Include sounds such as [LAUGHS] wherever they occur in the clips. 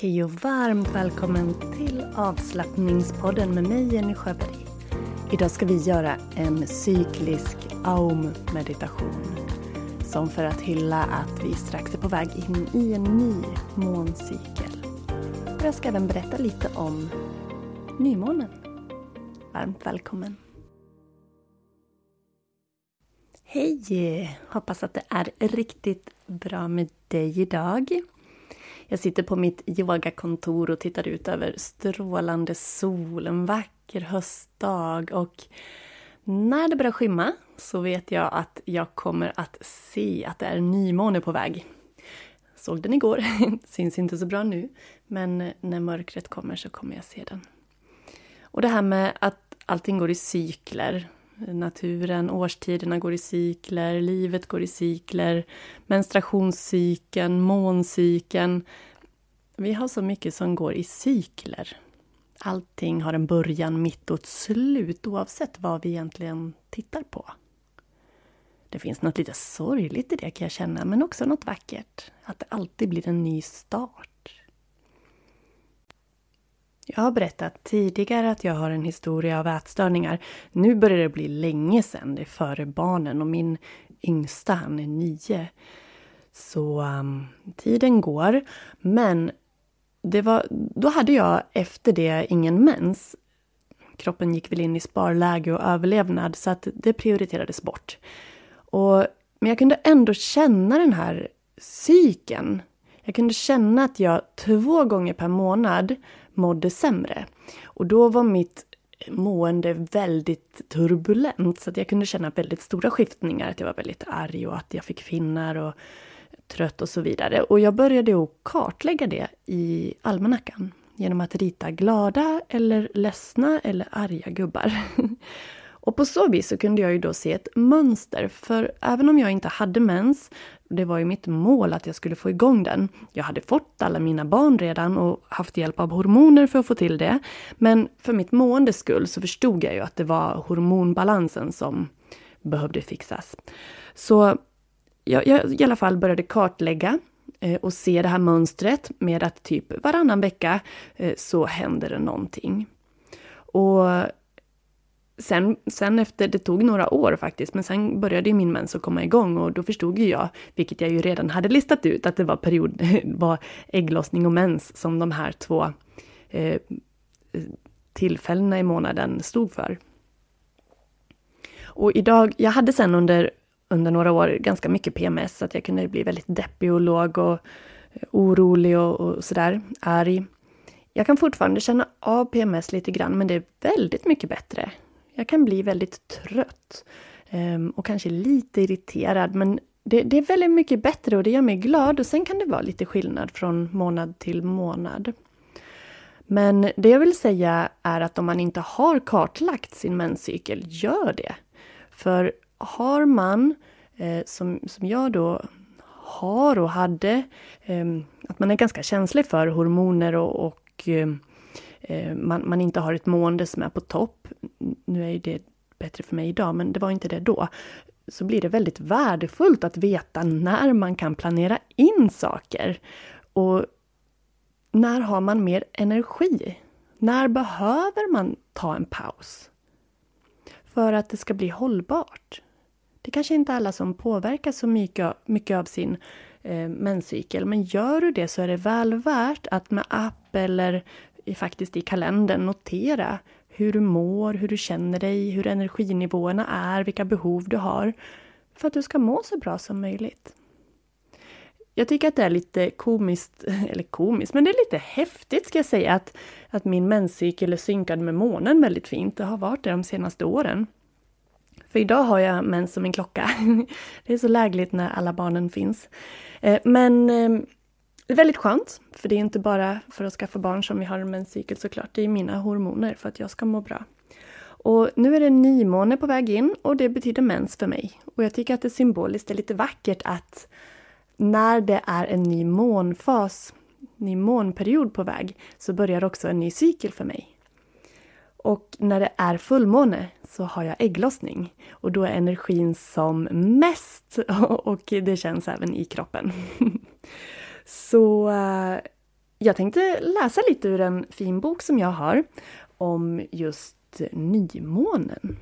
Hej och varmt välkommen till avslappningspodden med mig Jenny Sjöberg. Idag ska vi göra en cyklisk aum-meditation. Som för att hylla att vi strax är på väg in i en ny måncykel. Och jag ska även berätta lite om nymånen. Varmt välkommen. Hej! Hoppas att det är riktigt bra med dig idag. Jag sitter på mitt yogakontor och tittar ut över strålande sol, en vacker höstdag och när det börjar skymma så vet jag att jag kommer att se att det är nymåne på väg. Såg den igår, [LAUGHS] syns inte så bra nu, men när mörkret kommer så kommer jag se den. Och det här med att allting går i cykler, naturen, årstiderna går i cykler, livet går i cykler, menstruationscykeln, måncykeln. Vi har så mycket som går i cykler. Allting har en början, mitt och ett slut oavsett vad vi egentligen tittar på. Det finns något lite sorgligt i det kan jag känna, men också något vackert. Att det alltid blir en ny start. Jag har berättat tidigare att jag har en historia av ätstörningar. Nu börjar det bli länge sedan, det är före barnen och min yngsta, han är nio. Så um, tiden går. Men det var, då hade jag efter det ingen mens. Kroppen gick väl in i sparläge och överlevnad så att det prioriterades bort. Och, men jag kunde ändå känna den här cykeln. Jag kunde känna att jag två gånger per månad mådde sämre. Och då var mitt mående väldigt turbulent så att jag kunde känna väldigt stora skiftningar. Att jag var väldigt arg och att jag fick finnar och trött och så vidare. Och jag började att kartlägga det i almanackan genom att rita glada eller ledsna eller arga gubbar. [LAUGHS] Och på så vis så kunde jag ju då se ett mönster, för även om jag inte hade mens, det var ju mitt mål att jag skulle få igång den. Jag hade fått alla mina barn redan och haft hjälp av hormoner för att få till det. Men för mitt måendes skull så förstod jag ju att det var hormonbalansen som behövde fixas. Så jag, jag i alla fall började kartlägga eh, och se det här mönstret med att typ varannan vecka eh, så händer det någonting. Och sen, sen efter, det tog några år faktiskt, men sen började ju min mens att komma igång och då förstod ju jag, vilket jag ju redan hade listat ut, att det var period, [LAUGHS] var ägglossning och mens som de här två eh, tillfällena i månaden stod för. Och idag, jag hade sen under, under några år ganska mycket PMS, så att jag kunde bli väldigt deppig och låg och eh, orolig och, och sådär, arg. Jag kan fortfarande känna av PMS lite grann, men det är väldigt mycket bättre. Jag kan bli väldigt trött ehm, och kanske lite irriterad, men det, det, är väldigt mycket bättre och det gör mig glad och sen kan det vara lite skillnad från månad till månad. Men det jag vill säga är att om man inte har kartlagt sin menscykel, gör det. För har man, eh, som, som jag då har och hade, eh, att man är ganska känslig för hormoner och, och eh, Eh, man, man, inte har ett mående som är på topp. Nu är ju det bättre för mig idag, men det var inte det då. Så blir det väldigt värdefullt att veta när man kan planera in saker. Och när har man mer energi? När behöver man ta en paus? För att det ska bli hållbart. Det kanske inte är alla som påverkas så mycket, mycket av sin eh, menscykel, men gör du det så är det väl värt att med app eller faktiskt i kalendern notera hur du mår, hur du känner dig, hur energinivåerna är, vilka behov du har, för att du ska må så bra som möjligt. Jag tycker att det är lite komiskt, [LAUGHS] eller komiskt, men det är lite häftigt ska jag säga att, att min menscykel är synkad med månen väldigt fint. Det har varit det de senaste åren. För idag har jag mens som en klocka. [LAUGHS] Det är så lägligt när alla barnen finns. Eh, men ehm, det är väldigt skönt, för det är inte bara för att skaffa barn som vi har en menscykel såklart. Det är mina hormoner för att jag ska må bra. Och nu är det nymåne på väg in och det betyder mens för mig. Och jag tycker att det symboliskt är lite vackert att när det är en ny månfas, ny månperiod på väg, så börjar också en ny cykel för mig. Och när det är fullmåne så har jag ägglossning och då är energin som mest [LAUGHS] och det känns även i kroppen. [LAUGHS] Så eh, jag tänkte läsa lite ur en fin bok som jag har om just nymånen.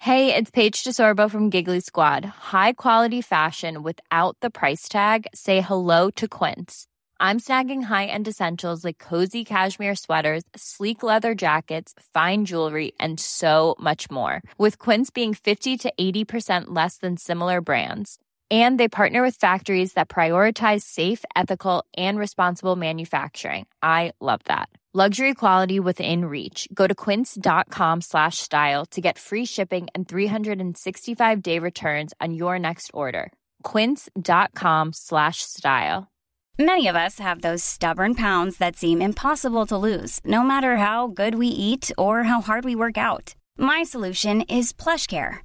Hej, det är Paige DeSorbo från Giggly Squad. High quality fashion without the price tag. Say hello to Quince. I'm snagging high-end essentials like cozy cashmere sweaters, sleek leather jackets, fine jewelry, and so much more. With Quince being 50 to 80% less than similar brands and they partner with factories that prioritize safe ethical and responsible manufacturing. I love that. Luxury quality within reach. Go to quince.com slash style to get free shipping and 365 day returns on your next order. quince.com slash style. Many of us have those stubborn pounds that seem impossible to lose no matter how good we eat or how hard we work out. My solution is plush care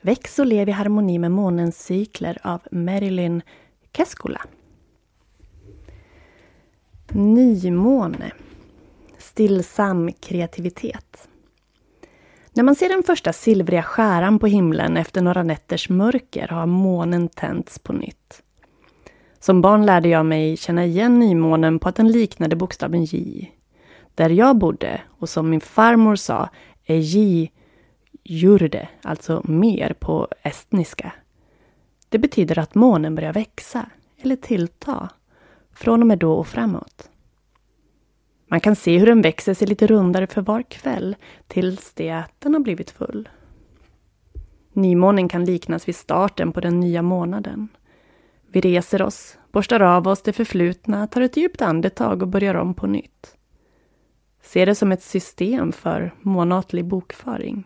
Väx och lev i harmoni med månens cykler av Marilyn Keskula. Nymåne. Stillsam kreativitet. När man ser den första silvriga skäran på himlen efter några nätters mörker har månen tänts på nytt. Som barn lärde jag mig känna igen nymånen på att den liknade bokstaven J. Där jag bodde, och som min farmor sa, är J jurde, alltså mer på estniska. Det betyder att månen börjar växa, eller tillta, från och med då och framåt. Man kan se hur den växer sig lite rundare för var kväll, tills det att den har blivit full. Nymånen kan liknas vid starten på den nya månaden. Vi reser oss, borstar av oss det förflutna, tar ett djupt andetag och börjar om på nytt. Se det som ett system för månatlig bokföring.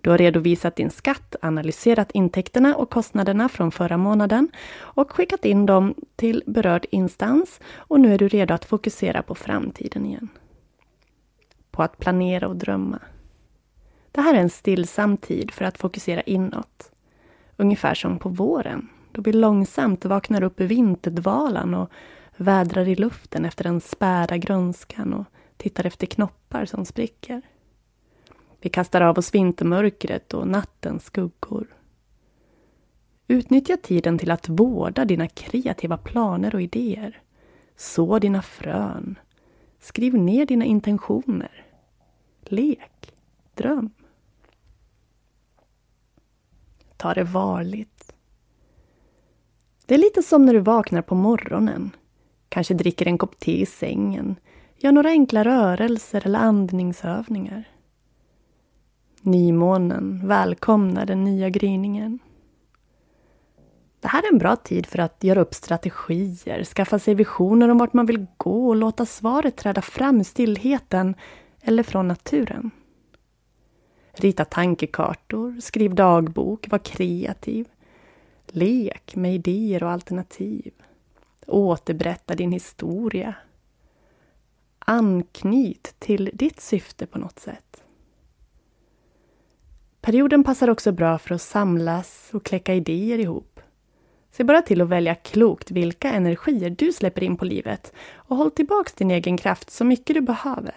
Du har redovisat din skatt, analyserat intäkterna och kostnaderna från förra månaden och skickat in dem till berörd instans och nu är du redo att fokusera på framtiden igen. På att planera och drömma. Det här är en stillsam tid för att fokusera inåt. Ungefär som på våren, då vi långsamt vaknar upp ur vinterdvalan och vädrar i luften efter den späda grönskan och tittar efter knoppar som spricker. Vi kastar av oss vintermörkret och nattens skuggor. Utnyttja tiden till att vårda dina kreativa planer och idéer. Så dina frön. Skriv ner dina intentioner. Lek. Dröm. Ta det varligt. Det är lite som när du vaknar på morgonen. Kanske dricker en kopp te i sängen. Gör några enkla rörelser eller andningsövningar. Nymånen välkomnar den nya gryningen. Det här är en bra tid för att göra upp strategier, skaffa sig visioner om vart man vill gå och låta svaret träda fram i stillheten eller från naturen. Rita tankekartor, skriv dagbok, var kreativ. Lek med idéer och alternativ. Återberätta din historia. Anknyt till ditt syfte på något sätt. Perioden passar också bra för att samlas och kläcka idéer ihop. Se bara till att välja klokt vilka energier du släpper in på livet och håll tillbaks din egen kraft så mycket du behöver.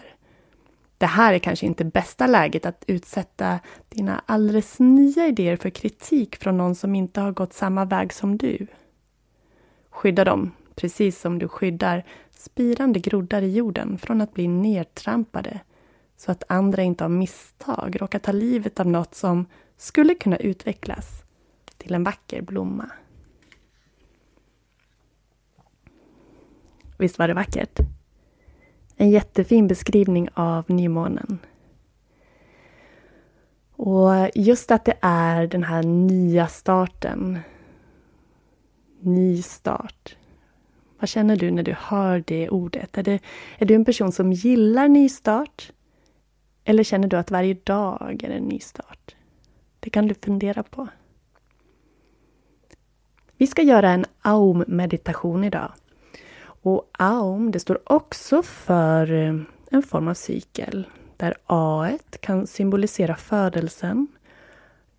Det här är kanske inte bästa läget att utsätta dina alldeles nya idéer för kritik från någon som inte har gått samma väg som du. Skydda dem, precis som du skyddar spirande groddar i jorden från att bli nedtrampade så att andra inte av misstag råkar ta livet av något som skulle kunna utvecklas till en vacker blomma. Visst var det vackert? En jättefin beskrivning av nymånen. Och just att det är den här nya starten. Ny start. Vad känner du när du hör det ordet? Är, det, är du en person som gillar nystart? Eller känner du att varje dag är en ny start? Det kan du fundera på. Vi ska göra en aum-meditation idag. Och aum, det står också för eh, en form av cykel. Där A kan symbolisera födelsen.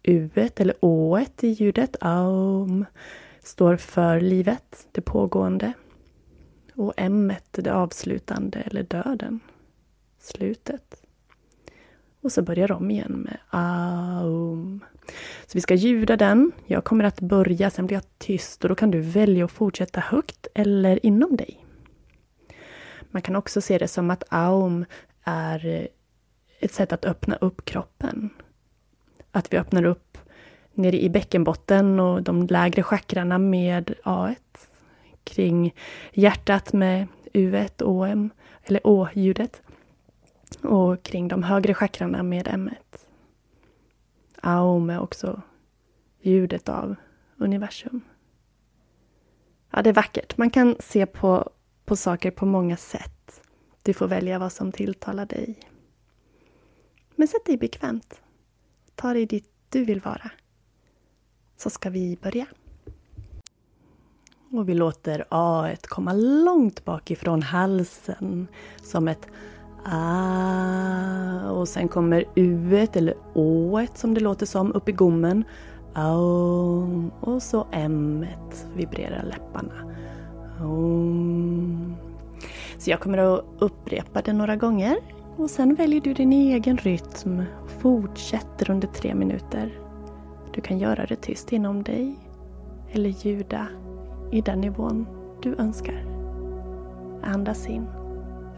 U eller Å i ljudet, aum, står för livet, det pågående. Och M det avslutande eller döden, slutet. Och så börjar om igen med aum. Så vi ska ljuda den. Jag kommer att börja, sen blir jag tyst och då kan du välja att fortsätta högt eller inom dig. Man kan också se det som att aum är ett sätt att öppna upp kroppen. Att vi öppnar upp nere i bäckenbotten och de lägre chakrarna med A1. Kring hjärtat med U1, OM, eller Å-ljudet och kring de högre chakrarna med M1. Aum är också ljudet av universum. Ja, det är vackert. Man kan se på, på saker på många sätt. Du får välja vad som tilltalar dig. Men sätt dig bekvämt. Ta dig dit du vill vara. Så ska vi börja. Och vi låter A komma långt bakifrån halsen som ett Ah, och sen kommer U eller Å som det låter som upp i gommen. Aum, och så M vibrerar läpparna. Aum. Så jag kommer att upprepa det några gånger och sen väljer du din egen rytm och fortsätter under tre minuter. Du kan göra det tyst inom dig eller ljuda i den nivån du önskar. Andas in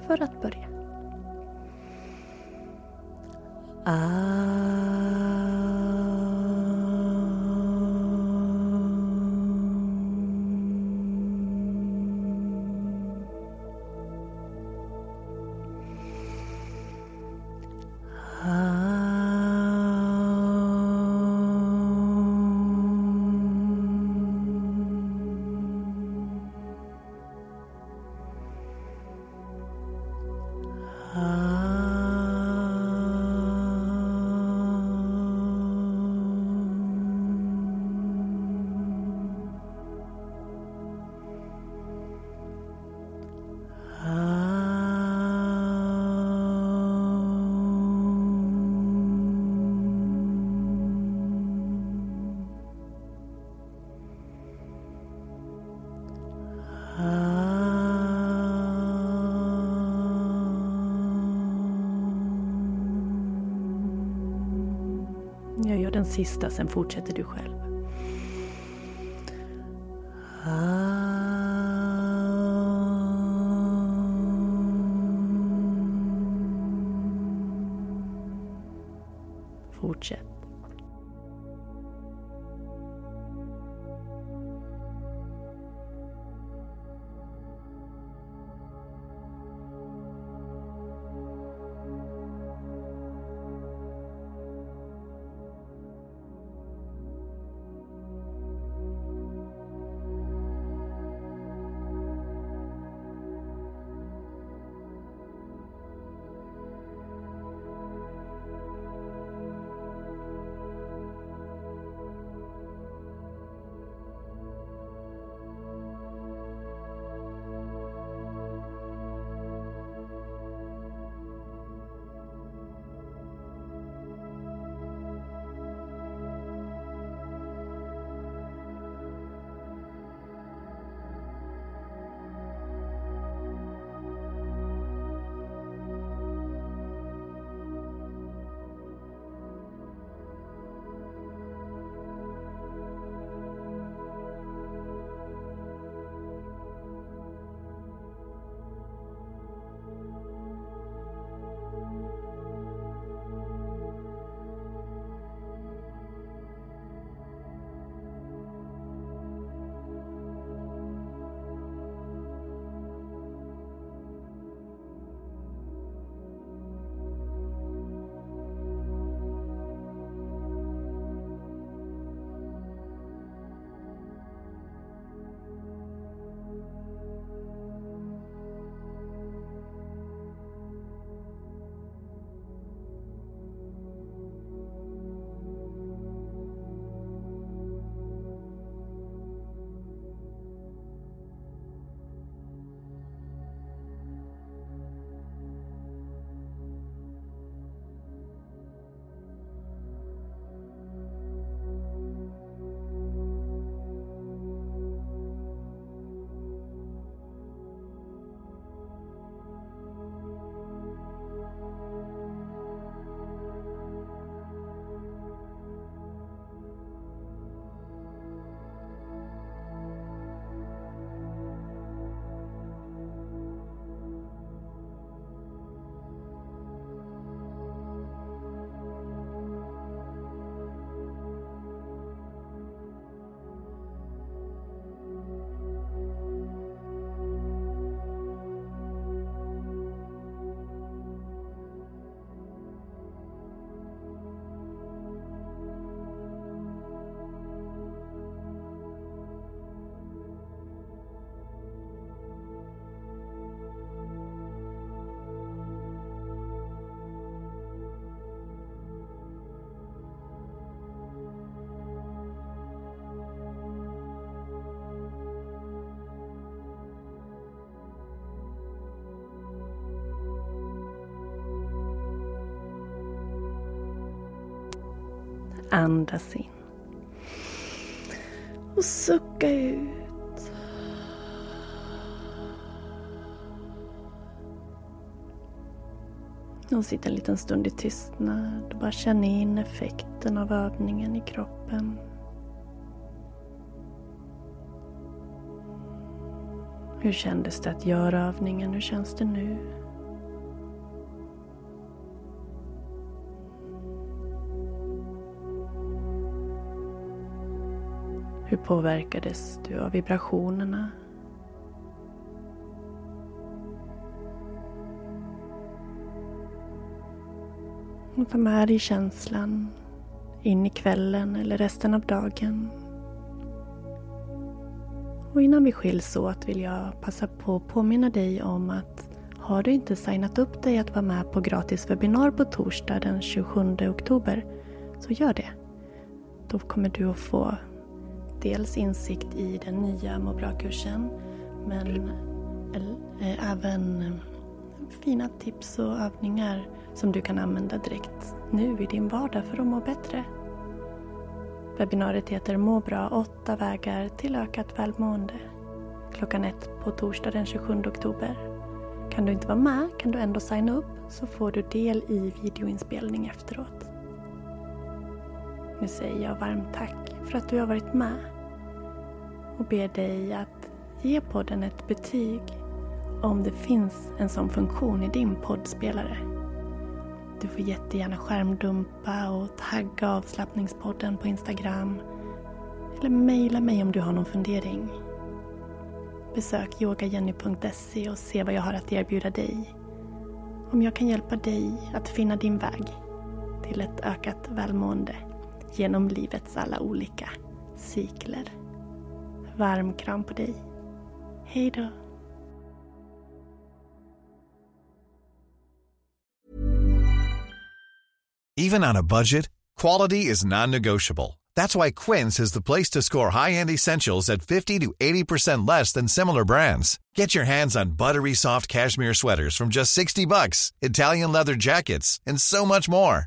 för att börja. Ah. Jag sista, sen fortsätter du själv. Ah. Fortsätt. Andas in. Och sucka ut. Och sitta en liten stund i tystnad och bara känna in effekten av övningen i kroppen. Hur kändes det att göra övningen? Hur känns det nu? Påverkades du av vibrationerna? Och ta med dig känslan in i kvällen eller resten av dagen. Och innan vi skiljs åt vill jag passa på att påminna dig om att har du inte signat upp dig att vara med på gratis webbinar på torsdag den 27 oktober så gör det. Då kommer du att få dels insikt i den nya må bra-kursen men eh, även eh, fina tips och övningar som du kan använda direkt nu i din vardag för att må bättre. Webbinariet heter Må bra, åtta vägar till ökat välmående. Klockan ett på torsdag den 27 oktober. Kan du inte vara med kan du ändå signa upp så får du del i videoinspelning efteråt. Nu säger jag varmt tack för att du har varit med och ber dig att ge podden ett betyg om det finns en sån funktion i din poddspelare. Du får jättegärna skärmdumpa och tagga avslappningspodden på Instagram. Eller mejla mig om du har någon fundering. Besök yogajenny.se och se vad jag har att erbjuda dig. Om jag kan hjälpa dig att finna din väg till ett ökat välmående genom livets alla olika cykler. Varm kram på dig. Hej då. Even on a budget, quality is non-negotiable. That's why Quince is the place to score high-end essentials at 50 to 80% less than similar brands. Get your hands on buttery soft cashmere sweaters from just 60 bucks, Italian leather jackets, and so much more.